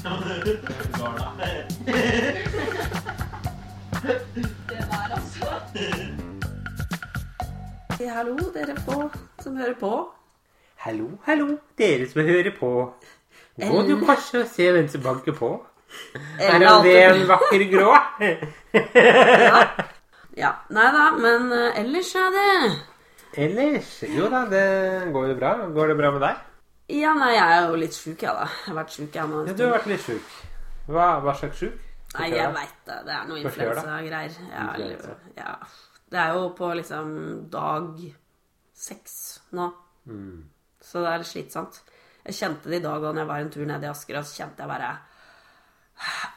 Det der, altså. Hallo, dere på, som hører på. Hallo, hallo, dere som hører på. Gå du kanskje og se hvem som banker på? Er det en vakker grå? Ja, nei da, men eh, ellers er det Ellers Jo da, det går jo bra. Går det bra med deg? Ja, nei, jeg er jo litt sjuk, jeg, da. Jeg har vært sjuk, jeg nå. Ja, du har vært litt sjuk. Hva, hva slags sjuk? Nei, jeg veit det. Det er noe influensagreier. Ja, Influensa. ja. Det er jo på liksom dag seks nå. Mm. Så det er slitsomt. Jeg kjente det i dag da jeg var en tur ned i Asker, og så kjente jeg bare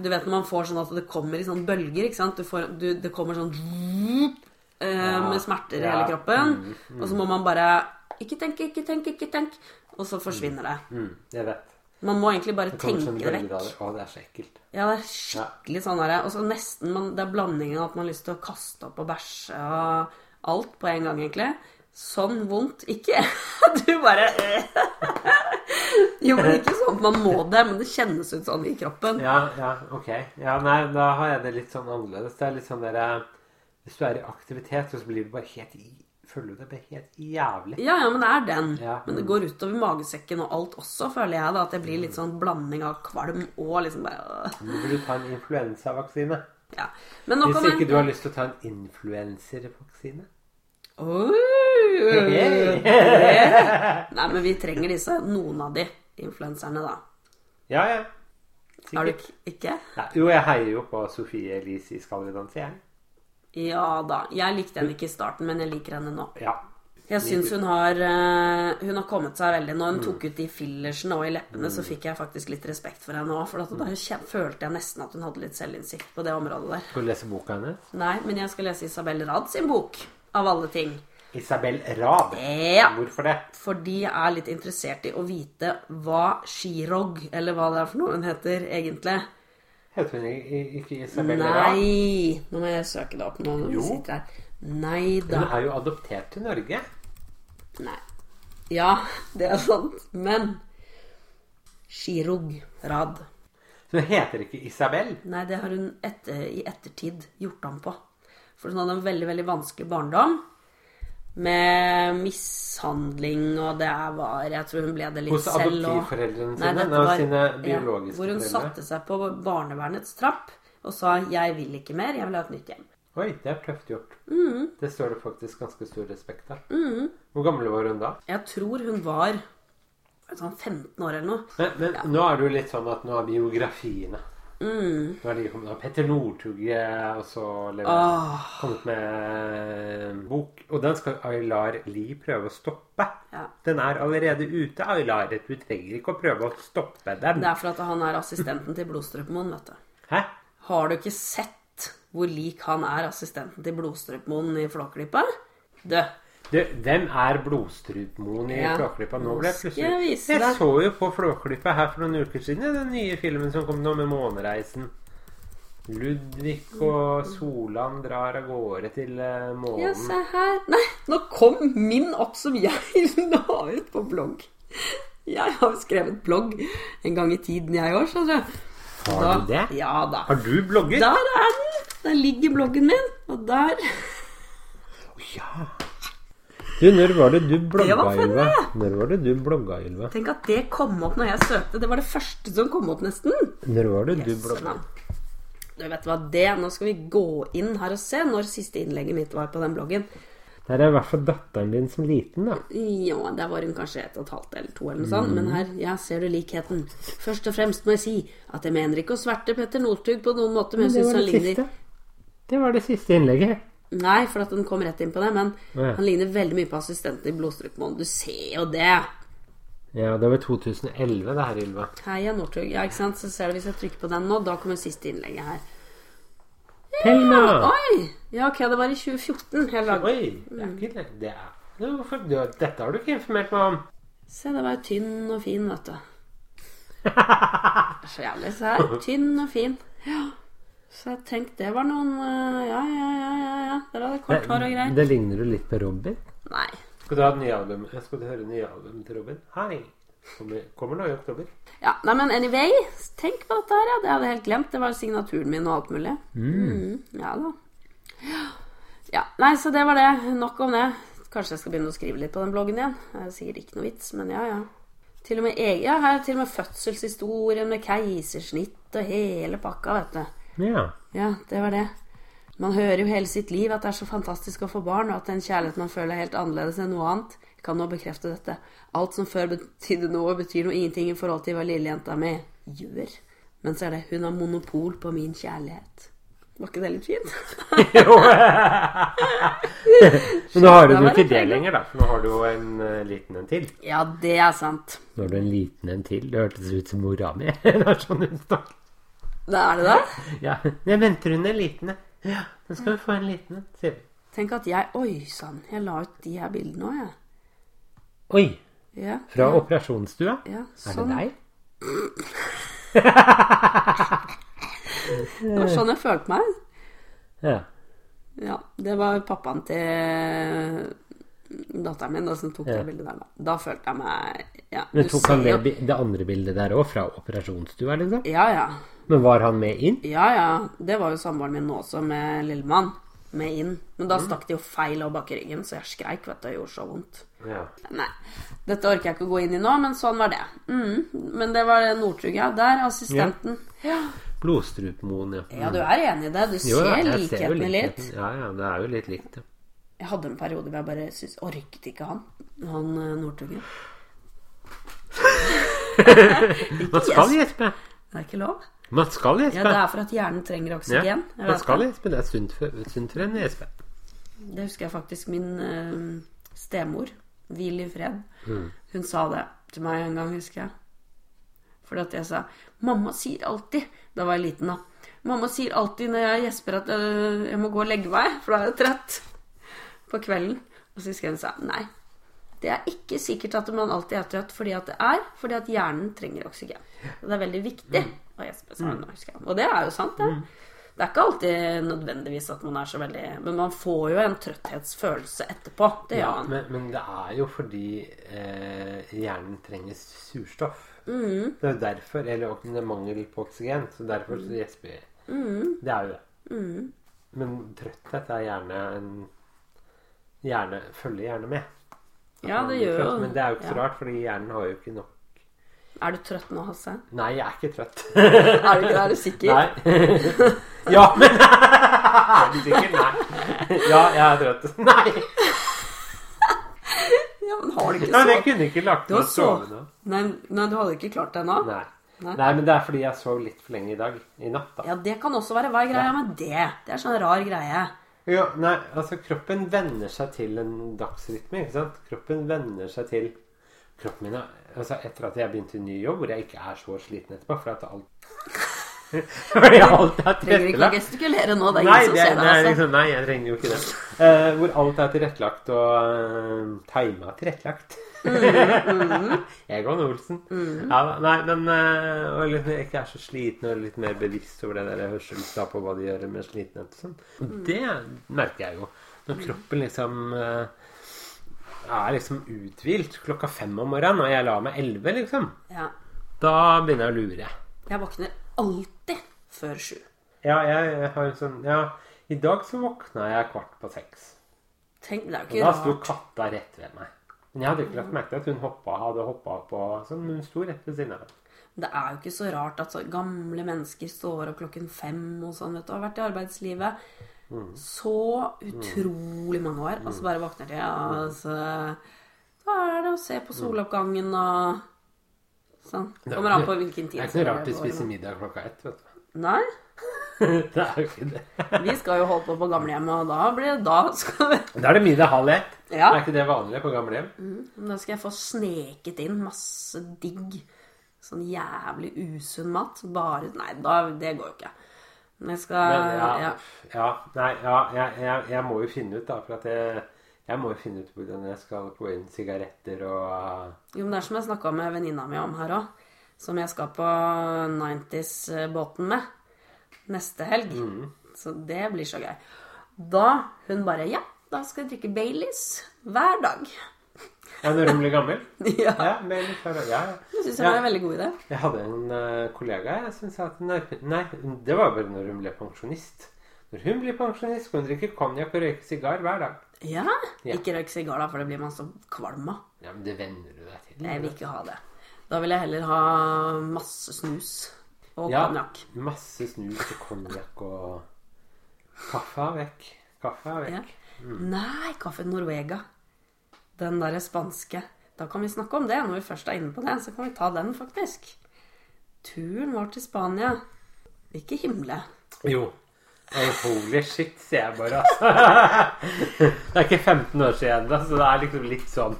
Du vet når man får sånn at det kommer i sånne bølger, ikke sant? Du får, du, det kommer sånn eh, med smerter i hele kroppen. Mm, Og så må man bare Ikke tenk, ikke tenk, ikke tenk. Og så forsvinner det. Mm, jeg vet. Man må egentlig bare tenke sånn det vekk. Å, det er så ekkelt. Ja, det er skikkelig sånn der. Og så nesten man, Det er blandingen at man har lyst til å kaste opp og bæsje og alt på en gang, egentlig. Sånn vondt ikke. Du bare Jo, men ikke sånn at man må det, men det kjennes ut sånn i kroppen. Ja, ja, ok. Ja, nei, da har jeg det litt sånn annerledes. Det er litt sånn der Hvis du er i aktivitet, så blir du bare helt i Føler det blir helt jævlig. Ja, ja, men det er den. Ja. Men det går utover magesekken og alt også, føler jeg. da At det blir litt sånn blanding av kvalm og liksom bare. Nå burde du ta en influensavaksine. Ja. Men Hvis ikke du har lyst til å ta en influenservaksine. Oi! Nei, men vi trenger disse. Noen av de influenserne, da. Ja, ja. Har du ikke? Nei, jo, jeg heier jo på Sofie Elise i Skal vi danse, jeg. Ja da. Jeg likte henne ikke i starten, men jeg liker henne nå. Ja. Jeg syns hun har eh, Hun har kommet seg veldig. Når hun Mm. tok ut de fillersene og i leppene, så fikk jeg faktisk litt respekt for henne òg. For da følte jeg nesten at hun hadde litt selvinnsikt på det området der. Skal du lese boka hennes? Nei, men jeg skal lese Isabel Rad sin bok. Av alle ting. Isabel Rad. Ja. Hvorfor det? Fordi jeg er litt interessert i å vite hva Shirog, eller hva det er for noe hun heter, egentlig. Heter hun ikke Isabel Nei Nå må jeg søke det opp nå når vi sitter her. Nei da. Hun er jo adoptert til Norge. Nei. Ja, det er sant. Men Shirog Rad. Så hun heter ikke Isabel. Nei, det har hun etter, i ettertid gjort om på. For hun hadde en veldig, veldig vanskelig barndom. Med mishandling, og det var Jeg tror hun ble det litt Hos selv Hos adoptivforeldrene sine? Nei, var- sine ja, Hvor hun foreldre? satte seg på barnevernets trapp og sa 'jeg vil ikke mer, jeg vil ha et nytt hjem'. Oi, det er tøft gjort. Mm. Det står det faktisk ganske stor respekt av. Hvor gammel var hun da? Jeg tror hun var sånn 15 år eller noe. Men, men nå er det jo litt sånn at nå er biografiene Mm. Nå er de kommet Petter Northuge og så oh. Kommet med bok. Og den skal Aylar Lie prøve å stoppe. Ja. Den er allerede ute, Aylar. Du trenger ikke å prøve å stoppe den. Det er for at han er assistenten til Blodstrupmoen, vet du. Hæ? Har du ikke sett hvor lik han er assistenten til Blodstrupmoen i Flåklypa? Du, Du, hvem er Blodstrupmoen i Ja. Flåklypa? Nå ble jeg plutselig jeg vise Jeg så jo på Flåklypa her for noen uker siden, den nye filmen som kom nå med Månereisen. Ludvig og Solan drar av gårde til månen. ja, se her. Nei, nå kom min opp som jeg la ut på blogg. Jeg har skrevet blogg en gang i tiden, jeg òg, skjønner du. Har du det? Ja da. Har du blogget? Der er den! Der ligger bloggen min. Og der Ja. Du, når var det du blogga, Ylva? Når var det du blogga, Ylva? Tenk at det kom opp når jeg søkte. Det var det første som kom opp, nesten. Når var det du Yes, blogga? Du vet hva det Nå skal vi gå inn her og se når siste innlegget mitt var på den bloggen. Der er i hvert fall datteren din som liten, da. Ja, der var hun kanskje et og et halvt eller to, eller noe sånt. Men her, ja, ser du likheten. Først og fremst må jeg si at jeg mener ikke å sverte Petter Northug på noen måte, men jeg det syns var han det ligner. Det var det siste innlegget. Nei, for at den kom rett inn på det, men ja. han ligner veldig mye på assistenten i Blodstrupmoen. Du ser jo det. Ja, det var 2011 det her, Ylva. Heia Northug. Ja, ikke sant. Så ser du hvis jeg trykker på den nå, da kommer siste innlegget her. Thelma! Oi! Ja, ok, det var i 2014. Jeg lag... Oi, det er ikke det. det er... Ja, dette har du ikke informert meg om. Se, det var jo tynn og fin, vet du. Så jævlig. Se her. Tynn og fin. Ja. Så jeg tenkte det var noen eh, Ja, ja, ja, ja. ja. Dere hadde kort hår og greier. det ligner jo litt på Robin. Nei. Skal du ha et nye album? Skal du høre nye album til Robin? Hei. Kommer, kommer nå i oktober. Ja, nei, men anyway, tenk på dette her, ja. Det hadde jeg helt glemt. Det var signaturen min og alt mulig. Mm, ja da. Ja, nei, så det var det. Nok om det. Kanskje jeg skal begynne å skrive litt på den bloggen igjen. Det er sikkert ikke noe vits, men ja, ja. Til og med, ja, her er til og med fødselshistorien med keisersnitt og hele pakka, vet du. Ja. Ja, det var det. Man hører jo hele sitt liv at det er så fantastisk å få barn, og at den kjærligheten man føler er helt annerledes enn noe annet. Kan nå bekrefte dette. Alt som før betydde noe, betyr nå ingenting i forhold til hva lillejenta mi gjør. Men så er det hun har monopol på min kjærlighet. Var ikke det litt fint? Jo. Men nå har du jo ikke det lenger, da. For nå har du jo en uh, liten en til. Ja, det er sant. Nå har du en liten en til. Det hørtes ut som mora mi. det er sånn hun snakker. Da er det det. Ja. Jeg venter hun en liten en. Ja, nå skal vi få en liten en, sier vi. Tenk at jeg Oi sann, jeg la ut de her bildene òg, jeg. Oi. Ja, Fra ja, operasjonsstua? ja, Er sånn. det deg? Det var sånn jeg følte meg. Ja. Ja, det var pappaen til datteren min da, som tok Ja. det bildet der. Da, da følte jeg meg ja, Men tok han det, det andre bildet der òg, fra operasjonsstua, liksom? Ja, ja. Men var han med inn? Ja, ja. Det var jo samboeren min også, med lillemann. Med inn. Men Mm. da stakk de jo feil av bak i ryggen, så jeg skreik, vet du. Det gjorde så vondt. Ja. Nei. Dette orker jeg ikke å gå inn i nå, men sånn var det. Mm. Men det var Northug, ja. Der, assistenten. Ja. Blodstrupmoen, ja. ja, du er enig i det. Du Jo, ser ja, likheten, ser likheten litt. Ja, ja, det er jo litt likt, ja. Jeg hadde en periode hvor jeg bare syntes Orket ikke han. Han Northugen? Nordtuggen. Man skal gjespe. Det er ikke lov. Man skal Ja, det er for at hjernen trenger oksygen. Ja, man skal gjespe. Det er sunt for, sunt for en gjespe. Det husker jeg faktisk min eh, stemor, hvil i fred, Mm. hun sa det til meg en gang, husker jeg. Fordi at jeg sa 'Mamma sier alltid' Da var jeg liten, da. 'Mamma sier alltid når jeg gjesper at øh, jeg må gå og legge meg, for da er jeg trøtt'. På kvelden. Og så husker jeg hun sa 'Nei, det er ikke sikkert at man alltid er trøtt fordi at det er fordi at hjernen trenger oksygen'. Og det er veldig viktig å gjespe, sa hun. jeg. Og det er jo sant, det. Det er ikke alltid nødvendigvis at man er så veldig Men man får jo en trøtthetsfølelse etterpå. Det gjør Ja, man. men, men det er jo fordi eh, hjernen trenger surstoff. Mm. Det er jo derfor, eller det er mangel på oksygen, så derfor så gjesper vi. Det er jo det. Mm. Men trøtthet er gjerne en Gjerne følger gjerne med. At Ja, det gjør jo Men det er jo ikke så ja. rart, fordi hjernen har jo ikke nok Er du trøtt nå, Hasse? Nei, jeg er ikke trøtt. Er du ikke det? Er du sikker? Nei. ja, men Er du sikker? Nei. Ja, jeg er trøtt. Nei. Ja, men har du ikke Nei, men jeg kunne ikke lagt meg å sove nå. nei, nei, du hadde ikke klart det ennå? Nei. Nei. Nei, men det er fordi jeg sov litt for lenge i dag. I natt, da. Ja, det kan også være. Hva er greia med det? Det er sånn rar greie. Ja, nei, altså kroppen venner seg til en dagsrytme, ikke sant? Kroppen venner seg til Kroppen min Altså etter at jeg begynte i ny jobb, hvor jeg ikke er så sliten etterpå, fordi at alt Fordi alt er Trenger ikke å gestikulere nå. Det er ingen som ser deg. Altså. liksom, nei, jeg trenger jo ikke det. Eh, hvor alt er tilrettelagt og uh, tima tilrettelagt. Mm, Egon Olsen. Ja, da, nei, men eh, og litt, ikke er så sliten og litt mer bevisst over det der hørselstap og hva de gjør med slitenhet og sånn. Mm. det merker jeg jo. Når kroppen liksom eh, er liksom uthvilt klokka fem om morgenen, og jeg la meg elleve, liksom, Ja. da begynner jeg å lure. Jeg våkner alltid før sju. Ja, jeg, jeg har en sånn Ja, i dag så våkna jeg kvart på seks. Tenk, det er jo da sto rart. katta rett ved meg. Men jeg hadde ikke lagt merke til at hun hoppa, hadde hoppa på sånn, Hun sto rett ved siden av meg. Det er jo ikke så rart at så gamle mennesker står opp klokken fem og sånn, vet du, har vært i arbeidslivet Mm. så utrolig mange år, og så bare våkner de, og så Da er det å se på soloppgangen og sånn. Er Kommer an på hvilken tid. Det er ikke noe rart de spiser middag klokka ett, vet du. Nei. Det er jo ikke det. Vi skal jo holde på på gamlehjemmet, og da blir det Da skal vi Da er det middag halv ett. Ja. Er ikke det vanlig på gamlehjem? Da skal jeg få sneket inn masse digg, sånn jævlig usunn mat. Bare Nei, da, det går jo ikke. Men jeg skal Men, ja, ja. ja, nei, ja, jeg, jeg, jeg må jo finne ut, da. For at jeg, jeg må jo finne ut hvordan jeg skal få inn sigaretter og Jo, men det er som jeg snakka med venninna mi om her òg, som jeg skal på 90s-båten med neste helg. Så det blir så gøy. Da hun bare Ja, da skal jeg drikke Baileys hver dag. Ja, når hun blir gammel? Ja, Ja, men ja, det syns Ja. var en veldig god idé. Jeg hadde en uh, kollega jeg, som sa at nei, nei, det var bare når hun ble pensjonist. Når hun blir pensjonist, skal hun drikke konjakk og røyke sigar hver dag. Ja, Ja. Ikke røyke sigar, da, for det blir man så kvalm av. Ja, men det venner du deg til. Jeg vil ikke ha det. Da vil jeg heller ha masse snus og Ja. konjakk. Masse snus og konjakk og Kaffe er vekk. Kaffe er Ja. Mm. Nei, kaffe Norvega. Den derre spanske. Da kan vi snakke om det. Når vi først er inne på det, så kan vi ta den, faktisk. Turen vår til Spania. Ikke himle. Jo. Holy shit, sier jeg bare, altså. det er ikke 15 år siden ennå, så det er liksom litt sånn.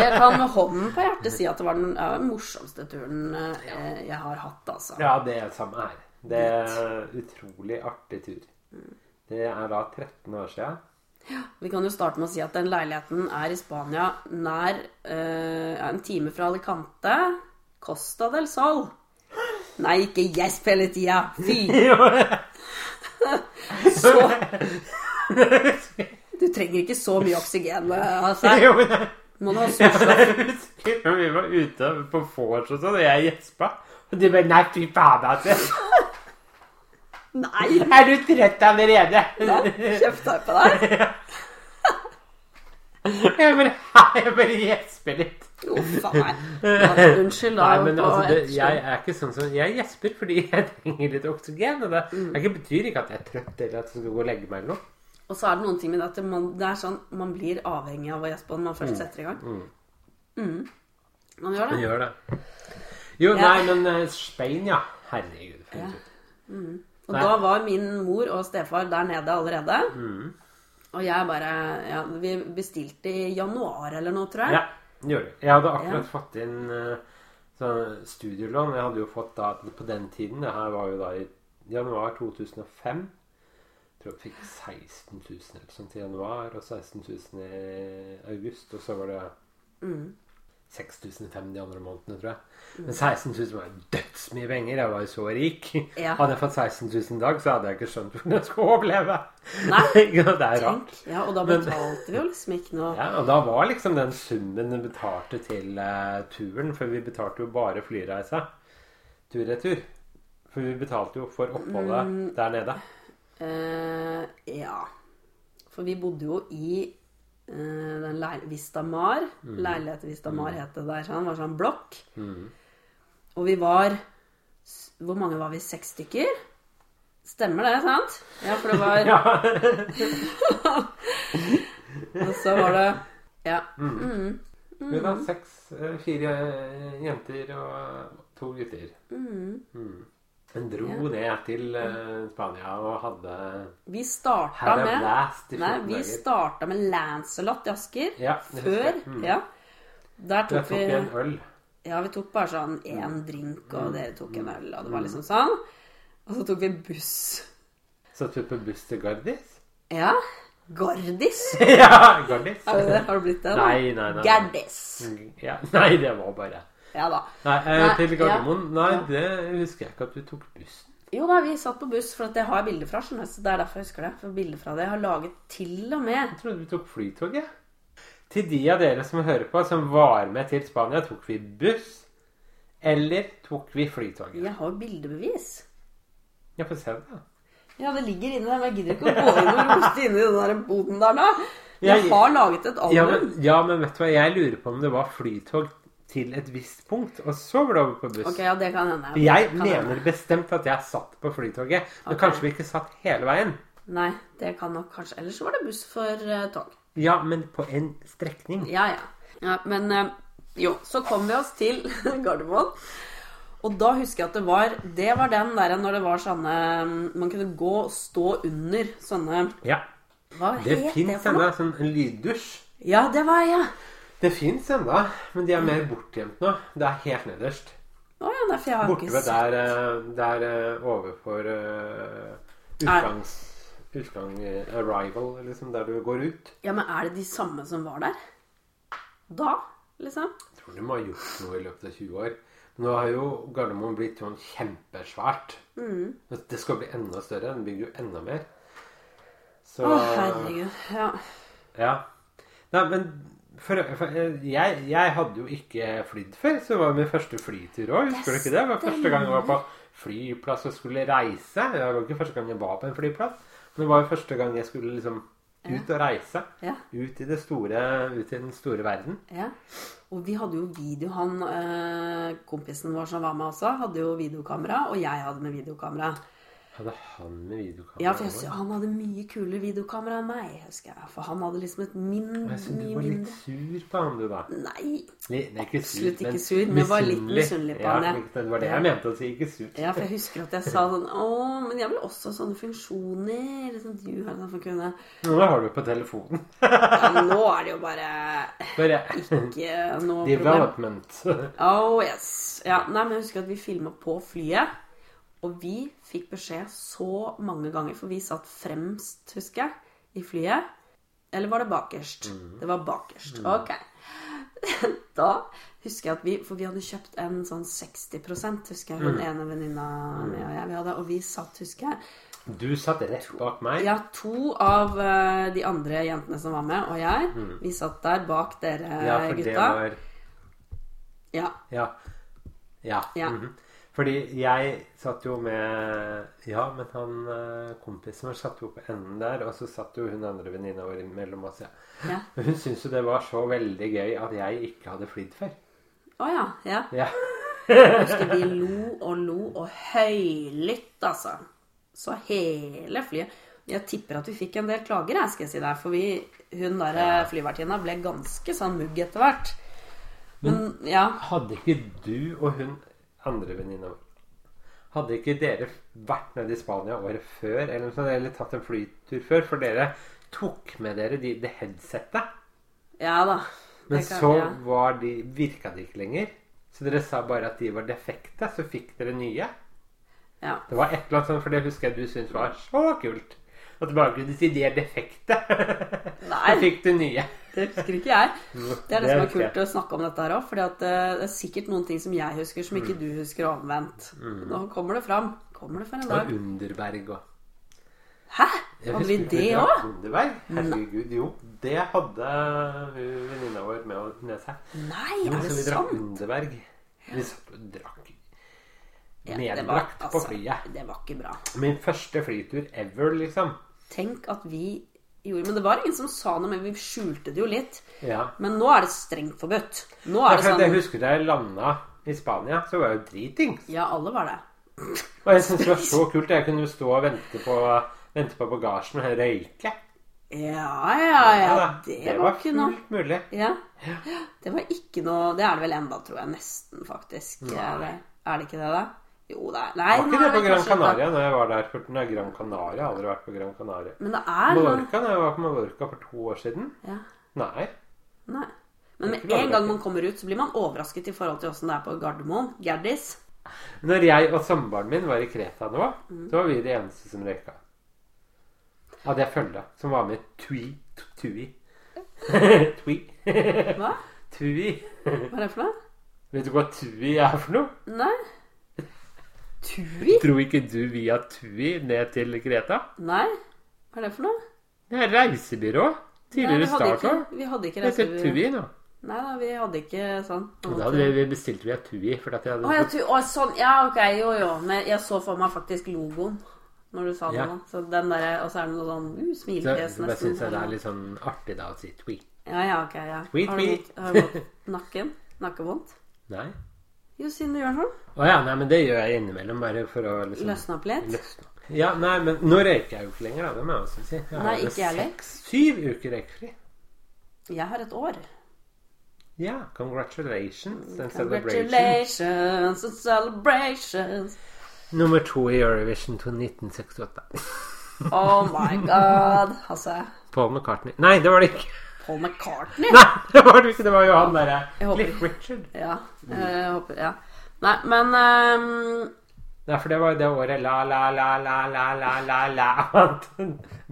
Jeg kan med hånden på hjertet si at det var den ja, morsomste turen eh, jeg har hatt, altså. Ja, det er samme her. Det er utrolig artig tur. Det er da 13 år siden. Vi kan jo starte med å si at den leiligheten er i Spania nær eh, en time fra Alicante. Costa del Sol. Nei, ikke gjesp hele tida. Fy! Så Du trenger ikke så mye oksygen. Altså. Men Må du ha når vi var ute på vors og sånn, og jeg gjespa. Og de bare Nei, fy faen, altså. Nei! Er du trøtt allerede? Da kjefta jeg på deg. Jeg bare, jeg bare gjesper litt. Uff a meg. Unnskyld, da. Nei, men altså, det, jeg er ikke sånn som Jeg gjesper fordi jeg trenger litt oksygen. Og det Mm. det betyr ikke at jeg er trøtt eller at jeg skal gå og legge meg eller noe. Og så er det noen ting med det at man, det er sånn, man blir avhengig av å gjespe når man først setter i gang. Mm. Man gjør det. det. gjør det. Jo, Ja. nei, men Spein, Spain, ja. Herregud. Ja. tur. Og Nei. da var min mor og stefar der nede allerede. Mm. Og jeg bare Ja, vi bestilte i januar eller noe, tror jeg. Ja, gjør det. Jeg hadde akkurat Ja. fått inn sånn studielån. Jeg hadde jo fått da på den tiden Det her var jo da i januar 2005. Jeg tror jeg fikk 16 000 eller sånt i januar, og 16 000 i august. Og så var det Mm. 6005 de andre månedene, tror jeg. Men 16 000 var dødsmye penger. Jeg var jo så rik. Ja. Hadde jeg fått 16 000 i dag, så hadde jeg ikke skjønt hvordan jeg skulle overleve. Nei, det er rart. tenk. Ja, og da Men- betalte vi jo liksom ikke noe Ja, og da var liksom den summen vi betalte til uh, turen For vi betalte jo bare flyreisa. Tur-retur. For vi betalte jo for oppholdet Mm. der nede. Uh, ja. For vi bodde jo i den leil Vista Mar. Mm. Leilighet Vista Mar het det der. Sånn. Det var sånn blokk. Og vi var Hvor mange var vi? Seks stykker? Stemmer det, sant? Ja, for det var Ja. Og så var det Ja. Mm. Mm. Mm. Vi var seks, eh, fire eh, jenter og to gutter. Mm. En dro Ja. ned til uh, Spania og hadde Vi starta med blast i Nei, vi dager. starta med Lancelot i Asker. Ja, Før. Mm. Ja. Der tok tok vi vi en øl. Ja, vi tok bare sånn én drink, og dere tok en øl, og det var liksom sånn. Og så tok vi buss. Satt vi på buss til Gardis? Ja. Gardis. ja, Gardis. Det? Har du blitt det? Nei, nei, nei. Gardis. Ja, nei, det var bare Ja da. Nei, eh, Nei, til Gardermoen Nei, ja. det husker jeg ikke at du tok bussen. Jo da, vi satt på buss, for at jeg har bilder fra, skjønner så det er derfor jeg husker det. For bilder fra det jeg har laget til og med. Jeg trodde vi tok flytoget. Til de av dere som hører på, som var med til Spania, tok vi buss? Eller tok vi flytoget? Jeg har bildebevis. Ja, få se det, da. Ja, det ligger inni der, men jeg gidder ikke å gå inn og rote inni den der boden der nå. Jeg Jeg- har laget et album. Ja men, ja, men vet du hva, jeg lurer på om det var flytog til et visst punkt, og så var det over på buss. Ok, ja, det kan hende. For jeg Kan mener hende. bestemt at jeg satt på flytoget, men okay. kanskje vi ikke satt hele veien. Nei, det kan nok kanskje Ellers var det buss for uh, tog. Ja, men på en strekning. Ja, ja. ja men uh, jo, så kom vi oss til Gardermoen. Og da husker jeg at det var Det var den der når det var sånne Man kunne gå og stå under sånne Ja. Hva Det fins sånn en lyddusj. Ja, det var jeg. ja. Det fins ennå, men de er mer bortgjemt nå. Det er helt nederst. Oh, ja, nei, Borte ved der, eh, der eh, overfor uh, utgangs... Utgang Arrival, liksom, der du går ut. Ja, men er det de samme som var der? Da, liksom? Jeg tror de må ha gjort noe i løpet av 20 år. Nå har jo Gardermoen blitt sånn kjempesvært. Mm. Det skal bli enda større. Den bygger jo enda mer. Så Å, herregud. Ja. Ja. Nei, men for, for, jeg, jeg hadde jo ikke flydd før, så det var min første flytur òg. Husker du ikke det? Det var første gang jeg var på flyplass og skulle reise. Det var ikke første gang jeg var på en flyplass, men det var jo første gang jeg skulle liksom ut og reise. Ja. Ut i, det store, ut i den store verden. Ja. Og vi hadde jo video. Han eh, kompisen vår som var med også, hadde jo videokamera. Og jeg hadde med videokamera. Hadde han med videokamera? Ja, for jeg, han hadde mye kulere videokamera enn meg, husker jeg. For han hadde liksom et min, Jeg synes du var litt sur på han, du, da. Nei. Litt, ikke sur, Absolutt ikke sur, men jeg var litt misunnelig på ja, han, ja. Det var det jeg mente å si. Ikke sur. Ja, for jeg husker at jeg sa sånn Å, men jeg vil også ha sånne funksjoner. Liksom du har sånn for kunne Nå har du på telefonen. Ja, nå er det jo bare Bare ikke noe problem. development. Oh yes. Ja, nei, men jeg husker at vi filma på flyet. Og vi fikk beskjed så mange ganger, for vi satt fremst, husker jeg, i flyet. Eller var det bakerst? Det var bakerst. Ok. Da husker jeg at vi For vi hadde kjøpt en sånn 60 husker jeg. Hun ene venninna mi og jeg. Vi hadde, og vi satt, husker jeg. Du satt rett bak meg. Ja, to av uh, de andre jentene som var med, og jeg, vi satt der bak dere Ja, for det var Ja. Ja. Ja. Ja. mhm. Fordi jeg satt jo med Ja, men han eh, kompisen vår satt jo på enden der, og så satt jo hun andre venninna vår mellom oss. Ja. Ja. Men hun syntes jo det var så veldig gøy at jeg ikke hadde flydd før. Å ja. ja. Ja. Jeg husker vi lo og lo og høylytt, altså. Så hele flyet Jeg tipper at vi fikk en del klager, jeg, skal jeg si deg. For vi, hun der flyvertinna ble ganske sånn mugg etter hvert. Men ja. Hadde ikke du og hun andre venninna Hadde ikke dere vært nede i Spania året før eller, sånt, eller tatt en flytur før? For dere tok med dere de, det headsetet. Ja da. Men kan- så var de, virka de ikke lenger. Så dere sa bare at de var defekte, så fikk dere nye. Ja. Det var et eller annet sånt, for det husker jeg du syntes var så kult. At kunne si de er defekte. Nei. så fikk du nye. Det husker ikke jeg. Det er det, Det som er jeg. kult å snakke om dette her òg. For det er sikkert noen ting som jeg husker, som Mm. ikke du husker, og omvendt. Nå kommer det fram. Kommer det for en dag. Og. Underberg og Hæ? Hadde vi det òg? Underberg. Herregud, jo. Det hadde venninna vår med, seg. Nei, Jo, er det så vi drakk sant? Underberg. Vi satt og drakk Ja, det var- medbrakt på altså, flyet. Det var ikke bra. Min første flytur ever, liksom. Tenk at vi gjorde Men det var ingen som sa noe, men vi skjulte det jo litt. Ja. Men nå er det strengt forbudt. Nå er det sånn Jeg husker da jeg landa i Spania, så var jeg jo dritings. Ja, alle var det. Og jeg syntes det var så kult. Jeg kunne jo stå og vente på, vente på bagasjen og røyke. Ja, ja, ja. Det, Det, var ikke noe mulig. Ja. Det var ikke noe Det er det vel enda, tror jeg. Nesten, faktisk. Er det, er det ikke det, da? Jo, er Nei, Var ikke det er på Gran Canaria når jeg var der? For nei, Gran Canaria jeg har aldri vært på Gran Canaria. Men det er Mallorca, når jeg var på Mallorca for to år siden ja. Nei. Nei. Men med er en gang man kommer ut, så blir man overrasket i forhold til åssen det er på Gardermoen. Gerdis. Når jeg og samboeren min var i Kreta nå, Mm. så var vi de eneste som røyka. Av det følget som var med Tui. Tui. Tui. Hva? Tui. Hva er det for noe? Vet du hva Tui er for noe? Nei. Tui? Dro ikke du via Tui ned til Greta? Nei. Hva er det for noe? Det er reisebyrå. Tidligere hadde Start ikke, òg. vi hadde ikke Det heter reisebyrå. Tui nå. Nei da, vi hadde ikke sånn. Da hadde vi bestilt via Tui. For at jeg hadde Å, ja, tui. å, sånn. Ja, ok. Jo, jo. Men jeg så for meg faktisk logoen når du sa det Ja. nå. Så den der, Og så er det noe sånn uh, smilefjes så bare syns det er litt sånn artig da å si Tui. Ja, ja, ok. ja. Tweet, Har du har du nakken? Nakkevondt? Nei. Jo, siden du gjør sånn. Å ja, nei, men det gjør jeg innimellom bare for å liksom Løsne opp litt. løsne. Ja, nei, men nå røyker jeg jo ikke lenger, da. Det må jeg også si. Jeg Nei, ikke jeg heller. syv uker røykfri. Jeg har et år. Ja, congratulations and. Congratulations and celebrations. Nummer to i Eurovision til 1968. Oh my god. Altså Paul McCartney. Nei, det var det ikke. Paul McCartney. Nei, det var det ikke. Det var jo han derre Cliff Richard. Ja. Jeg håper Ja. Nei, men um, Nei, for det var jo det året la, la, la, la, la, la, la, la.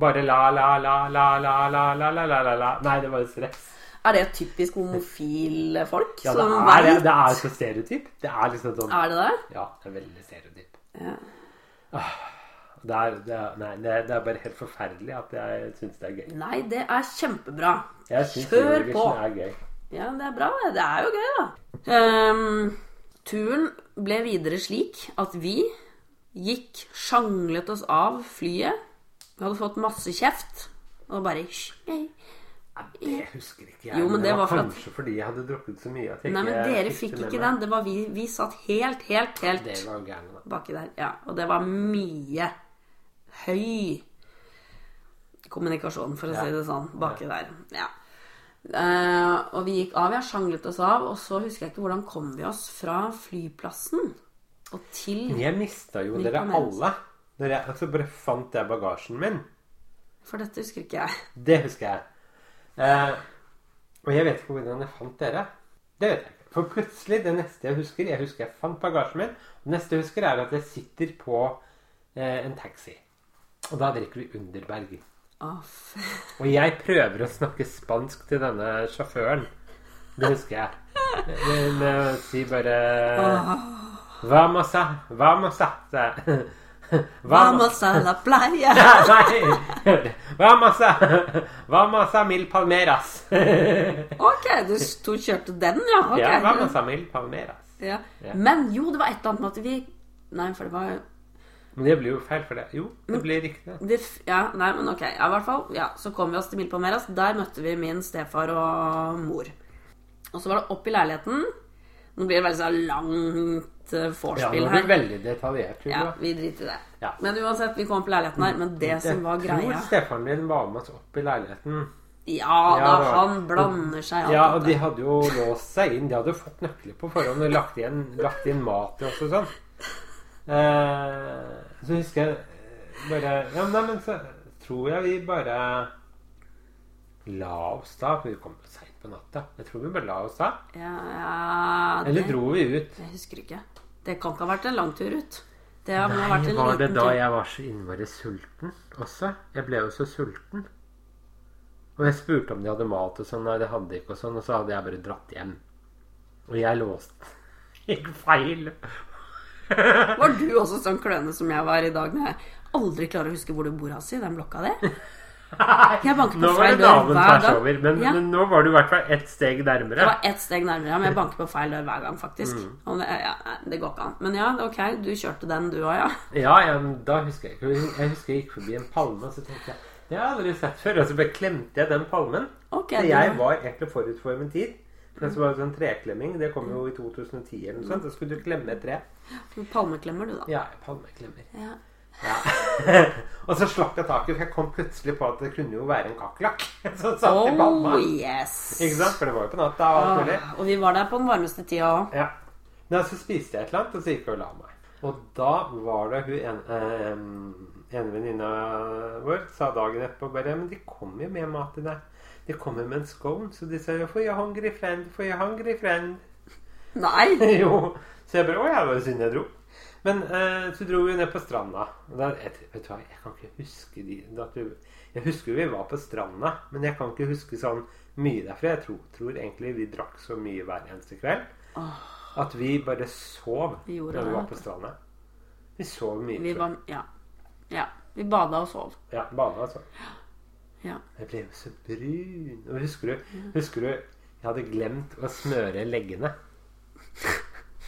Bare la, la, la, la, la, la, la, la, la, la, la. Nei, det var jo stress. Er det typisk homofile folk Ja, det er, det, det er så stereotyp. Det er liksom sånn Er det det? Ja, det er veldig stereotyp. Ja. Det er, det er, nei, det er, bare helt forferdelig at jeg syns det er gøy. Nei, det er kjempebra. Jeg Kjør på. er gøy. Ja, det er bra. Det er jo gøy, da. Um, turen ble videre slik at vi gikk, sjanglet oss av flyet. Vi hadde fått masse kjeft. Og bare «Hysj, nei. Ja, det husker ikke jeg. Jo, men det det var var kanskje at- fordi jeg hadde drukket så mye Nei, men dere fikk ikke den. Det var vi. Vi satt helt, helt, helt Det var gærent. baki der. Ja, og det var mye høy kommunikasjon, for å Ja. si det sånn, baki der. Ja. Uh, og vi gikk av, ja, sjanglet oss av, og så husker jeg ikke hvordan kom vi oss fra flyplassen og til jeg mista jo dere alle. Når jeg altså bare fant jeg bagasjen min. For dette husker ikke jeg. Det husker jeg. Uh, og jeg vet ikke hvordan jeg fant dere. Det vet jeg ikke. For plutselig, det neste jeg husker Jeg husker jeg fant bagasjen min. Og det neste jeg husker, er at jeg sitter på uh, en taxi. Og da drikker vi Underberg. Oh. Og jeg prøver å snakke spansk til denne sjåføren. Det husker jeg. Men uh, si bare Vamos a Vamos a sa. Vamos a la playa! Nei! Vamos a Vamos a mil palmeras. Ok, du sto kjørte den, ja. Okay. Ja, vamos a mil palmeras. Ja. Ja. Men jo, det var et eller annet med at vi Nei, for det var Men det blir jo feil for det. Jo, det blir riktig. det. det, Ja, nei, men ok. Ja, i hvert fall. Ja, så kom vi oss til Milpalmeras. Der møtte vi min stefar og mor. Og så var det opp i leiligheten. Nå blir det veldig sånn langt eh, Ja, vorspiel nå blir det veldig detaljert. Ja, vi driter i det. Ja. Men uansett, vi kom opp i leiligheten her. Men det som var greia Jeg tror stefaren din var med oss opp i leiligheten. Ja Ja, da. han blander seg alt Ja, og de hadde jo låst seg inn. De hadde fått nøkler på forhånd og lagt, inn, lagt inn mat til oss og sånn. Eh, så husker jeg eh, bare Ja, nei, men så tror jeg vi bare la oss da. For vi kom seint på natta. Jeg tror vi bare la oss da. Ja, ja Eller det, dro vi ut? Jeg husker ikke. Det kan ikke ha vært en lang tur ut. Det har ha Nei, vært en var det da tur. jeg var så innmari sulten også? Jeg ble jo så sulten. Og jeg spurte om de hadde mat og sånn. Nei, det hadde de ikke og sånn. Og så hadde jeg bare dratt hjem. Og jeg låste Gikk feil. Var du også sånn kløne som jeg var i dag, når jeg aldri klarer å huske hvor du bor, Hassi? Den blokka di? Jeg banker på feil dør hver gang. over. Men, Ja. men nå var du i hvert fall ett steg nærmere. Det var ett steg nærmere, men jeg banker på feil dør hver gang, faktisk. Mm. Og det, ja, det går ikke an. Men ja, ok, du kjørte den, du òg, ja. Ja, ja, da husker jeg ikke. Jeg husker jeg gikk forbi en palme, og så tenkte jeg det har jeg aldri sett før. Og så beklemte jeg den palmen. Okay, Så jeg var egentlig forut for min tid. Så var en sånn treklemming. Det kom jo i 2010 eller noe sånt. Da skulle du klemme et tre. Palmeklemmer, du, da. Ja, palmeklemmer. Ja. Ja. og så slapp jeg taket, for jeg kom plutselig på at det kunne jo være en kakerlakk som satt i palma. Oh, yes. Ikke sant? For det var jo på natta og alt mulig. Åh, og vi var der på den varmeste tida òg. Ja. Men så spiste jeg et eller annet, og så gikk jeg og la meg. Og da var det hun en, eh, ene venninna vår sa dagen etterpå bare Men de kom jo med mat til deg. De kommer med en scone, så de sier For jeg hungry friend, for jeg hungry friend. Nei! jo. Så jeg bare Å ja, det var synd jeg dro. Men eh, så dro vi ned på stranda. Og da, jeg, vet du hva, jeg kan ikke huske de du, Jeg husker vi var på stranda, men jeg kan ikke huske sånn mye derfra. Jeg tror, tror egentlig vi drakk så mye hver eneste kveld at vi bare sov Vi når vi var på stranda. Vi sov mye. Vi var Ja. ja. Vi bada og sov. Ja, bada altså. Ja. Jeg ble jo så brun. Og husker du, husker du jeg hadde glemt å smøre leggene.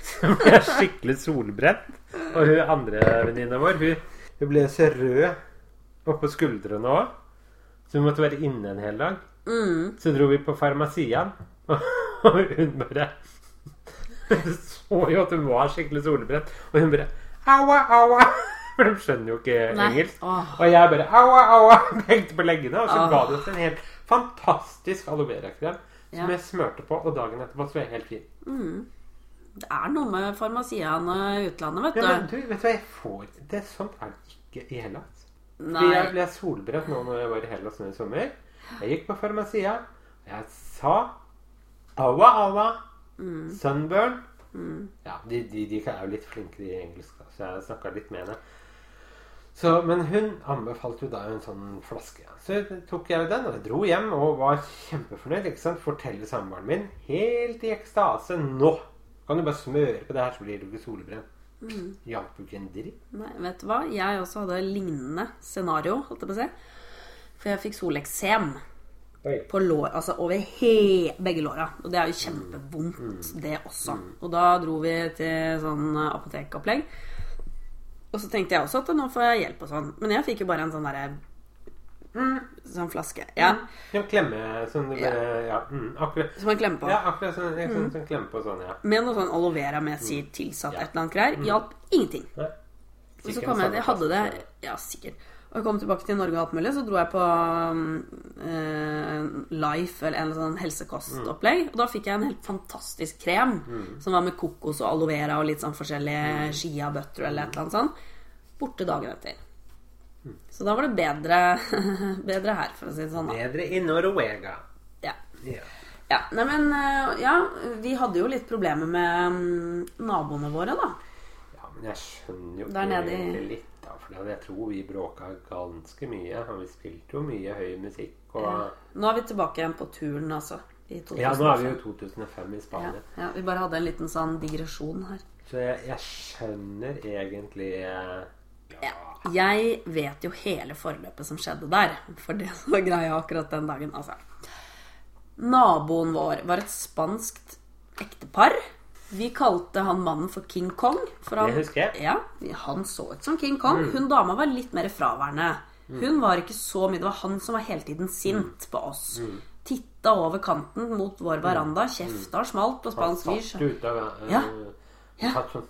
Så ble jeg skikkelig solbrent. Og hun andre venninna vår, hun, hun ble så rød oppå skuldrene òg. Så hun måtte være inne en hel dag. Mm. Så dro vi på farmasien og hun bare så jo at hun var skikkelig solbrent, og hun bare Aua, aua! For de skjønner jo ikke Nei. engelsk. Åh. Og jeg bare aua, aua! Tenkte på leggene, og så Åh. ga det oss en helt fantastisk aloe vera-krem som Ja. jeg smørte på, og dagen etterpå så var jeg helt fin. Det er noe med farmasiene i utlandet, vet Ja, men du. du, vet du hva jeg får Det er sånt er det ikke i Hellas. Fordi Nei. jeg ble solbrent nå når jeg var i Hellas nå i sommer. Jeg gikk på farmasia, og jeg sa aua, aua, Mm. sunburn. Ja, de, de, de er jo litt flinkere i engelsk, da, så jeg snakka litt med henne. Så, men hun anbefalte jo da en sånn flaske. Så tok jeg den, og jeg dro hjem og var kjempefornøyd. ikke sant? Forteller samboeren min helt i ekstase Nå kan du bare smøre på det her, så blir du ikke solbrent. Hjalp jo ikke en dritt. Nei, vet du hva? Jeg også hadde lignende scenario, holdt jeg på å si. For jeg fikk soleksem på lår, altså over he begge låra. Og det er jo kjempevondt, det også. Og da dro vi til sånn apotekopplegg. Og så tenkte jeg også at nå får jeg hjelp og sånn. Men jeg fikk jo bare en sånn derre Sånn flaske. Ja. En klemme sånn Ja. ja. ja mm, akkurat. Som man klemmer på. Ja, akkurat sånn, sånn, sånn klemme på sånn, ja. Med noe sånn aloe vera med sier tilsatt Ja. et eller annet greier. Hjalp ingenting. Og så kom jeg, jeg hadde det. Ja, sikkert. Og jeg kom tilbake til Norge og alt mulig, så dro jeg på eh, Life eller en sånn helsekostopplegg. Og da fikk jeg en helt fantastisk krem som var med kokos og aloe vera og litt sånn forskjellige shia butter eller et eller annet sånt. Borte dagen etter. Så da var det bedre, bedre her, for å si det sånn. da. Bedre i Norwega. Ja. Ja. ja. Nei, men eh, ja, vi hadde jo litt problemer med mm, naboene våre, da. ja, men jeg skjønner jo Der nede i- litt, For jeg tror vi bråka ganske mye. Vi spilte jo mye høy musikk og Nå er vi tilbake igjen på turen, altså. I 2005. Ja, nå er vi jo 2005 i Ja, Spania. ja, vi bare hadde en liten sånn digresjon her. Så jeg, jeg skjønner egentlig ja. Ja. Jeg vet jo hele forløpet som skjedde der. For det var greia akkurat den dagen. Altså. Naboen vår var et spanskt ektepar. Vi kalte han mannen for King Kong. For han, Det husker jeg. Ja, han så ut som King Kong. Hun dama var litt mer fraværende. Hun var ikke så mye Det var han som var hele tiden sint på oss. Titta over kanten mot vår veranda. Kjefta smalt på spansk vis. av eh, Ja. Ja. satt sånn,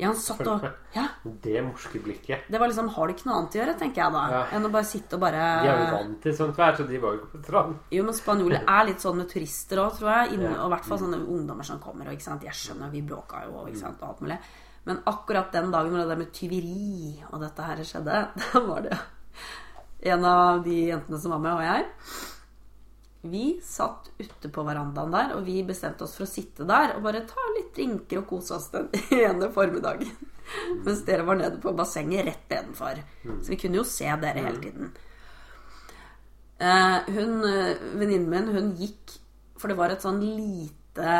Ja, han satt og Ja. Det morske blikket. Det var liksom Har de ikke noe annet å gjøre, tenker jeg da, Ja. enn å bare sitte og bare De er jo vant til sånt vær, så de var jo ikke på strand. Jo, men spanjoler er litt sånn med turister òg, tror jeg. Inn, Ja. og i hvert fall sånne ungdommer som kommer. Og, ikke sant? Jeg skjønner, vi bråka jo ikke sant? og alt mulig. Men akkurat den dagen hvor det der med tyveri og dette her skjedde, da var det en av de jentene som var med, og jeg. Vi satt ute på verandaen der, og vi bestemte oss for å sitte der og bare ta litt drinker og kose oss den ene formiddagen. Mens dere var nede på bassenget rett nedenfor. Så vi kunne jo se dere hele tiden. Eh, hun, eh, Venninnen min, hun gikk For det var et sånn lite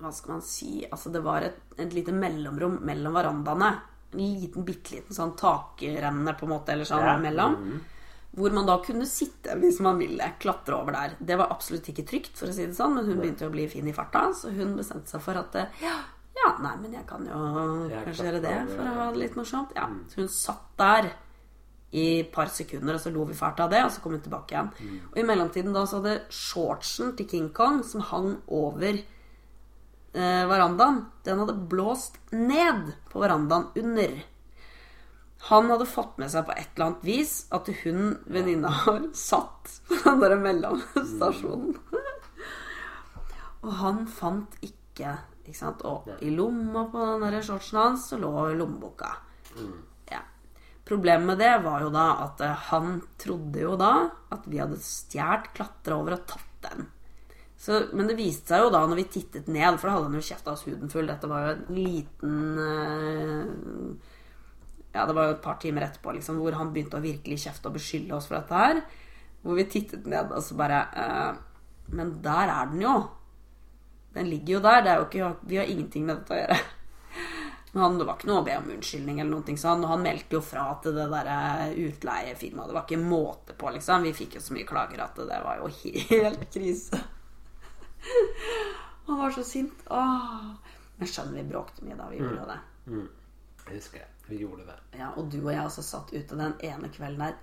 Hva skal man si Altså, det var et, et lite mellomrom mellom verandaene. En liten, bitte liten sånn takrenne, på en måte, eller sånn Ja. mellom. Hvor man da kunne sitte hvis man ville klatre over der. Det var absolutt ikke trygt, for å si det sånn, men hun begynte jo å bli fin i farta, så hun bestemte seg for at eh, ja, ja nei, men jeg kan jo Jeg kanskje gjøre det for å ha det litt morsomt. Ja, Så hun satt der i et par sekunder, og så lo vi fælt av det, og så kom hun tilbake igjen. Og i mellomtiden da så hadde shortsen til King Kong, som hang over eh, verandaen, den hadde blåst ned på verandaen under. Han hadde fått med seg på et eller annet vis at hun, venninna har satt på den der mellomstasjonen. Og han fant ikke, ikke sant? Og i lomma på den der shortsen hans så lå lommeboka. Ja. Problemet med det var jo da at eh, han trodde jo da at vi hadde stjålet, klatra over og tatt den. Så, men det viste seg jo da når vi tittet ned, for da hadde han jo kjefta oss huden full. Dette var jo en liten eh, Ja, det var jo et par timer etterpå liksom, hvor han begynte å virkelig kjefte og beskylde oss for dette her. Hvor vi tittet ned og så bare eh, Men der er den jo. Den ligger jo der. Det er jo ikke, vi har ingenting med dette å gjøre. Men han, det var ikke noe å be om unnskyldning eller noe sånt. Og han meldte jo fra til det derre utleiefirmaet. Det var ikke måte på, liksom. Vi fikk jo så mye klager at det var jo helt krise. Han var så sint. Åh. Men skjønner vi bråkte mye da vi gjorde det. Jeg husker det. Vi gjorde det. Ja, og du og jeg også satt ute den ene kvelden der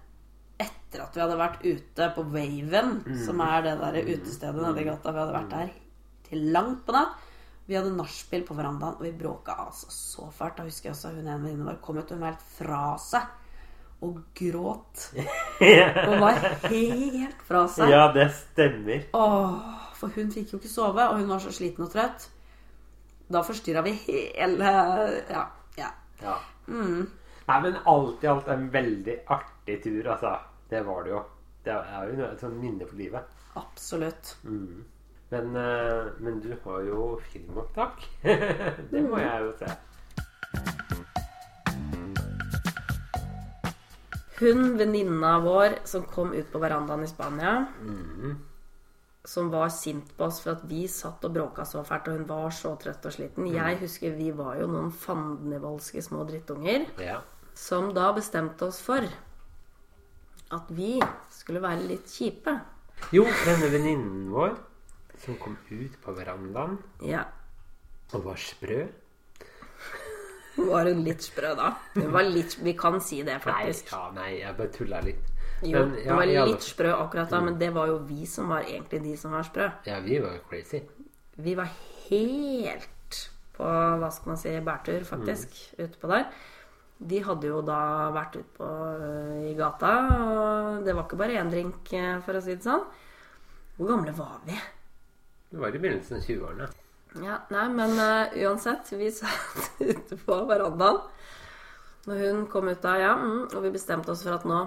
etter at vi hadde vært ute på Waven, som er det der utestedet nede i gata. Vi hadde vært der til langt på natt. Vi hadde nachspiel på verandaen, og vi bråka altså så fælt. Da husker jeg også hun ene venninnen vår kom ut, hun var helt fra seg og gråt. Hun var helt fra seg. Ja, det stemmer. Åh, for hun fikk jo ikke sove, og hun var så sliten og trøtt. Da forstyrra vi hele Ja. ja. Ja. Nei, men alt i alt en veldig artig tur, altså. Det var det jo. Det er jo et sånt minne for livet. Absolutt. Men, eh, men du har jo filmopptak. det må jeg jo se. Hun venninna vår som kom ut på verandaen i Spania, som var sint på oss for at vi satt og bråka så fælt, og hun var så trøtt og sliten. Jeg husker vi var jo noen fandenivoldske små drittunger Ja. som da bestemte oss for at vi skulle være litt kjipe. Jo, denne venninnen vår som kom ut på verandaen Ja. og var sprø Var hun litt sprø da? Litt Vi kan si det, Nei, faktisk. ja, nei, jeg bare tulla litt. Jo, Men, ja, var litt sprø akkurat da, men det var jo vi som var egentlig de som var sprø. Ja, vi var crazy. Vi var helt på hva skal man si, bærtur, faktisk, ute på der. De hadde jo da vært ute på øh, i gata, og det var ikke bare én drink, øh, for å si det sånn. Hvor gamle var vi? Det var i begynnelsen av 20-årene. Ja, nei, men uh, uansett, vi satt ute på verandaen. Når hun kom ut da, ja, mm, og vi bestemte oss for at nå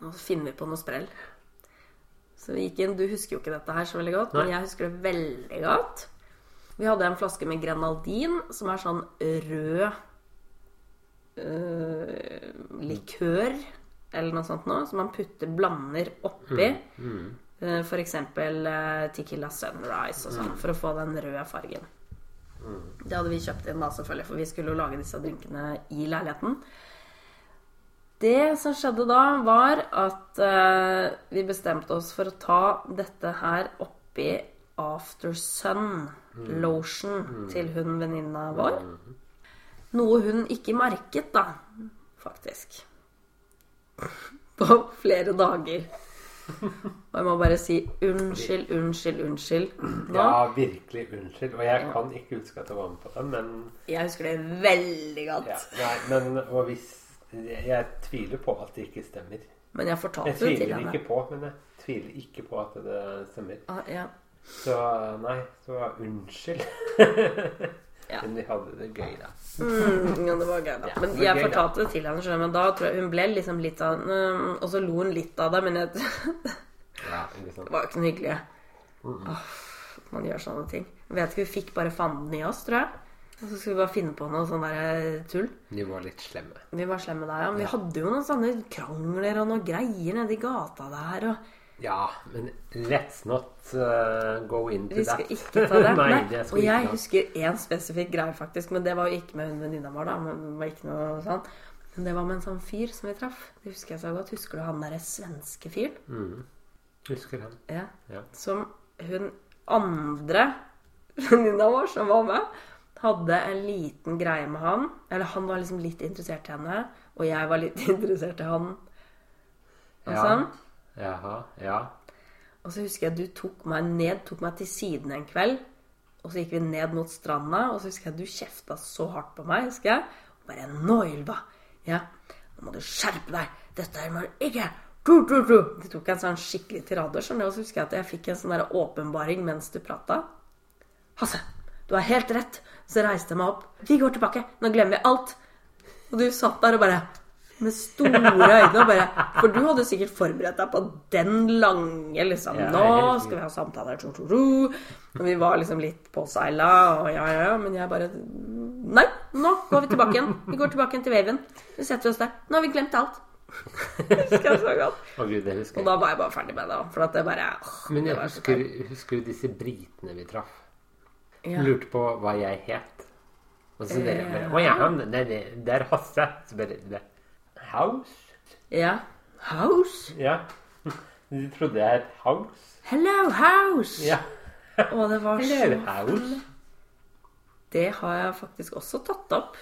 Nå finner vi på noe sprell. Så vi gikk inn Du husker jo ikke dette her så veldig godt, men jeg husker det veldig godt. Vi hadde en flaske med Grenaldin, som er sånn rød øh, likør eller noe sånt noe, som man putter, blander oppi. Eh, For eksempel Uh, Tequila Sunrise og sånn, for å få den røde fargen. Det hadde vi kjøpt inn da, selvfølgelig, for vi skulle jo lage disse drinkene i leiligheten. Det som skjedde da, var at eh, vi bestemte oss for å ta dette her oppi After Sun lotion til hun venninna vår. Noe hun ikke merket, da, faktisk. På flere dager. Og jeg må bare si unnskyld, unnskyld, unnskyld. Nå. Ja, virkelig unnskyld. Og jeg kan ikke huske at jeg var med på det, men Jeg husker det veldig godt. ja, Nei, men og hvis Jeg tviler på at det ikke stemmer. Men jeg fortalte Jeg det til tviler henne. ikke på, men jeg tviler ikke på at det stemmer. Ah, ja. Så nei, så unnskyld. Ja. Men vi hadde det gøy, da. Mm, ja, det var gøy, da. Ja, Men jeg gøy, da. fortalte det til henne, skjønner men da tror jeg hun ble liksom litt mm, Og så lo hun litt av det, men jeg, det Ja, sant? var jo ikke noe hyggelig. Åh, man gjør sånne ting. Jeg vet ikke, Vi fikk bare fanden i oss, tror jeg. Og så skulle vi bare finne på noe sånn der tull. Vi var litt slemme. Vi var slemme der, ja. Men vi hadde jo noen sånne krangler og noen greier nede i gata der. og... Ja, men let's not uh, go into that. Vi that. skal ikke ta det. Nei, det skal og jeg ikke husker én spesifikk greie, faktisk. Men det var jo ikke med hun venninna vår, da. Men det var ikke noe sånn. Men det var med en sånn fyr som vi traff. Det husker jeg så godt. Husker du han derre svenske fyren? Husker han. Ja. Ja. Som hun andre venninna vår som var med, hadde en liten greie med han. Eller han var liksom litt interessert i henne, og jeg var litt interessert i han. Og Ja. sånn. Jaha. Ja. Og så husker jeg du tok meg ned, tok meg til siden en kveld. Og så gikk vi ned mot stranda, og så husker jeg du kjefta så hardt på meg. husker jeg. Og bare 'Nå, Ylva. Ja, nå må du skjerpe deg. Dette her må du ikke du, du, du. Du tok en sånn skikkelig tirade, skjønner du. Og så husker jeg at jeg fikk en sånn der åpenbaring mens du prata. Hasse, du har helt rett. Så reiste jeg meg opp. Vi går tilbake. Nå glemmer vi alt. Og du satt der og bare med store øyne og bare For du hadde sikkert forberedt deg på den lange liksom Ja, Nå skal vi ha samtaler. Og vi var liksom litt påseila, og ja, ja, ja. Men jeg bare Nei, nå går vi tilbake igjen. Vi går tilbake igjen til Waven. Vi setter oss der. Nå har vi glemt alt. Husker jeg så godt. Oh, gud, husker Og da var jeg bare ferdig med det. Åh, Men jeg husker, husker du disse britene vi traff? Ja. Lurte på hva jeg het. Og så dere bare Eh, Å ja, han, det, det, det er Hasse. Så bare det, House? ja. House? Ja. De trodde jeg het House. Hello, House! Ja. Og det var Hello, så House. Det har jeg faktisk også tatt opp.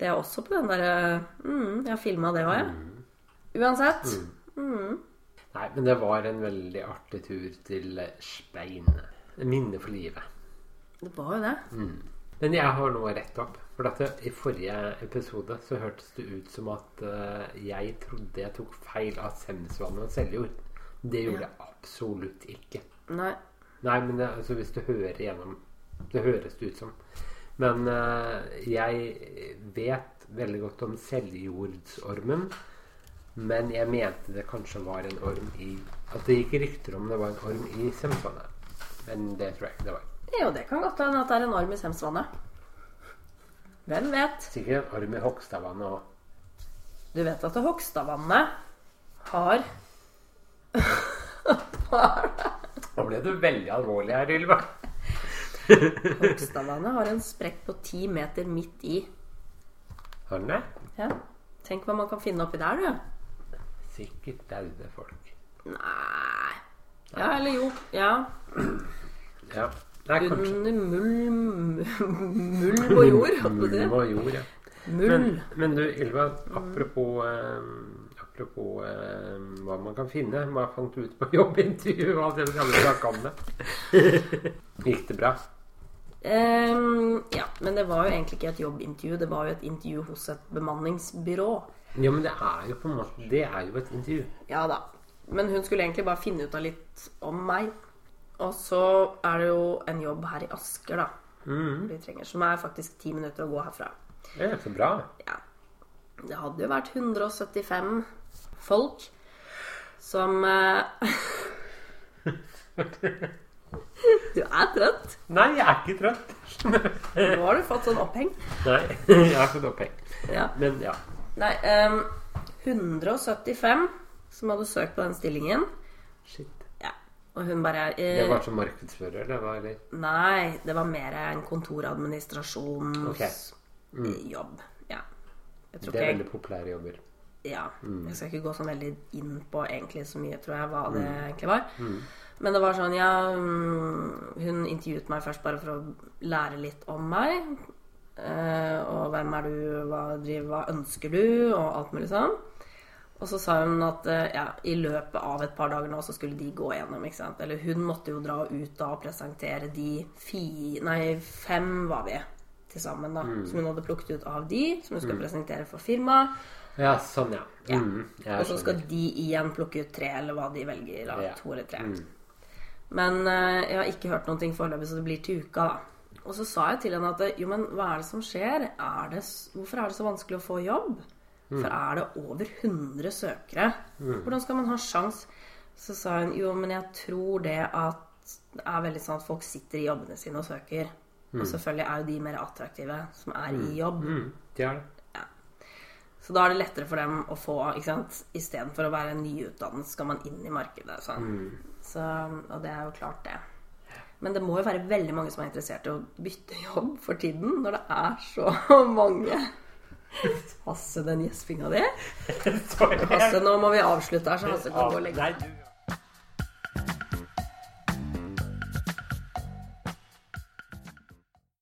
Det er også på den derre mm, Jeg har filma det òg, jeg. Uansett. Nei, men det var en veldig artig tur til Spein. Minne for livet. Det var jo det. Men jeg har noe rett opp. For dette, I forrige episode så hørtes det ut som at uh, jeg trodde jeg tok feil av Semsvann og Seljord. Det gjorde jeg absolutt ikke. Nei. Nei, men det, altså, hvis du hører gjennom Det høres det ut som. Men uh, jeg vet veldig godt om seljordsormen. Men jeg mente det kanskje var en orm i At det gikk rykter om det var en orm i Semsvannet. Men det tror jeg ikke det var. Jo, det kan godt hende at det er en arm i Semsvannet. Hvem vet? Sikkert en arm i Hogstadvannet òg. Du vet at Hogstadvannet har Hva er det? Nå ble du veldig alvorlig her, Ylva. Hogstadvannet har en sprekk på ti meter midt i. Har den det? Ja. Tenk hva man kan finne oppi der, du. Sikkert daude folk. Nei Ja, eller jo. Ja. Ja. Nei. Under mulm Mull på jord, si. Og jord, ja. Men, men du, Ylva, apropos eh, Apropos eh, hva man kan finne. Hva fant du ut på jobbintervju? Hva det snakke om det? Gikk det bra? Um, ja, men det var jo egentlig ikke et jobbintervju. Det var jo et intervju hos et bemanningsbyrå. Ja, men det er jo på en måte Det er jo et intervju. Ja da. Men hun skulle egentlig bare finne ut av litt om meg. Og så er det jo en jobb her i Asker, da. Vi trenger, som er faktisk ti minutter å gå herfra. Det er så bra. Ja. Det hadde jo vært 175 folk som eh, Du er trøtt. Nei, jeg er ikke trøtt. Nå har du fått sånn oppheng. Nei, jeg har fått oppheng. Ja. Men ja. Nei, um, 175 som hadde søkt på den stillingen. Shit. Og hun bare eh, Det var som markedsfører, det var eller Nei, det var mer en kontoradministrasjonsjobb. Ok. Jobb. Ja. Det er veldig populære jobber. Ja. Mm. Jeg skal ikke gå sånn veldig inn på egentlig så mye, tror jeg, hva det Mm. egentlig var. Men det var sånn, ja mm, Hun intervjuet meg først bare for å lære litt om meg. Eh, og hvem er du, hva, driver, hva ønsker du, og alt mulig sånn. Og så sa hun at eh, ja, i løpet av et par dager nå så skulle de gå gjennom. ikke sant? Eller hun måtte jo dra ut da og presentere de fi, nei, fem var vi til sammen. da, Mm. Som hun hadde plukket ut av de, som hun skulle presentere for firmaet. Ja, sånn, ja. Ja. Mm, Og så skal de igjen plukke ut tre, eller hva de velger. Da, Ja. To eller tre. Mm. Men eh, jeg har ikke hørt noen ting foreløpig, så det blir til uka, da. Og så sa jeg til henne at jo, men hva er det som skjer? Er det, hvorfor er det så vanskelig å få jobb? For er det over 100 søkere? Hvordan skal man ha sjans? Så sa hun jo, men jeg tror det at det er veldig sånn at folk sitter i jobbene sine og søker. Og selvfølgelig er jo de mer attraktive som er i jobb. Mm, det er det. Så da er det lettere for dem å få ikke sant? Istedenfor å være nyutdannet, skal man inn i markedet. Sånn. Så, og det er jo klart, det. Men det må jo være veldig mange som er interessert i å bytte jobb for tiden, når det er så mange. Hasse, den gjespinga di. Hasse, nå må vi avslutte her, så Hasse kan gå og legge du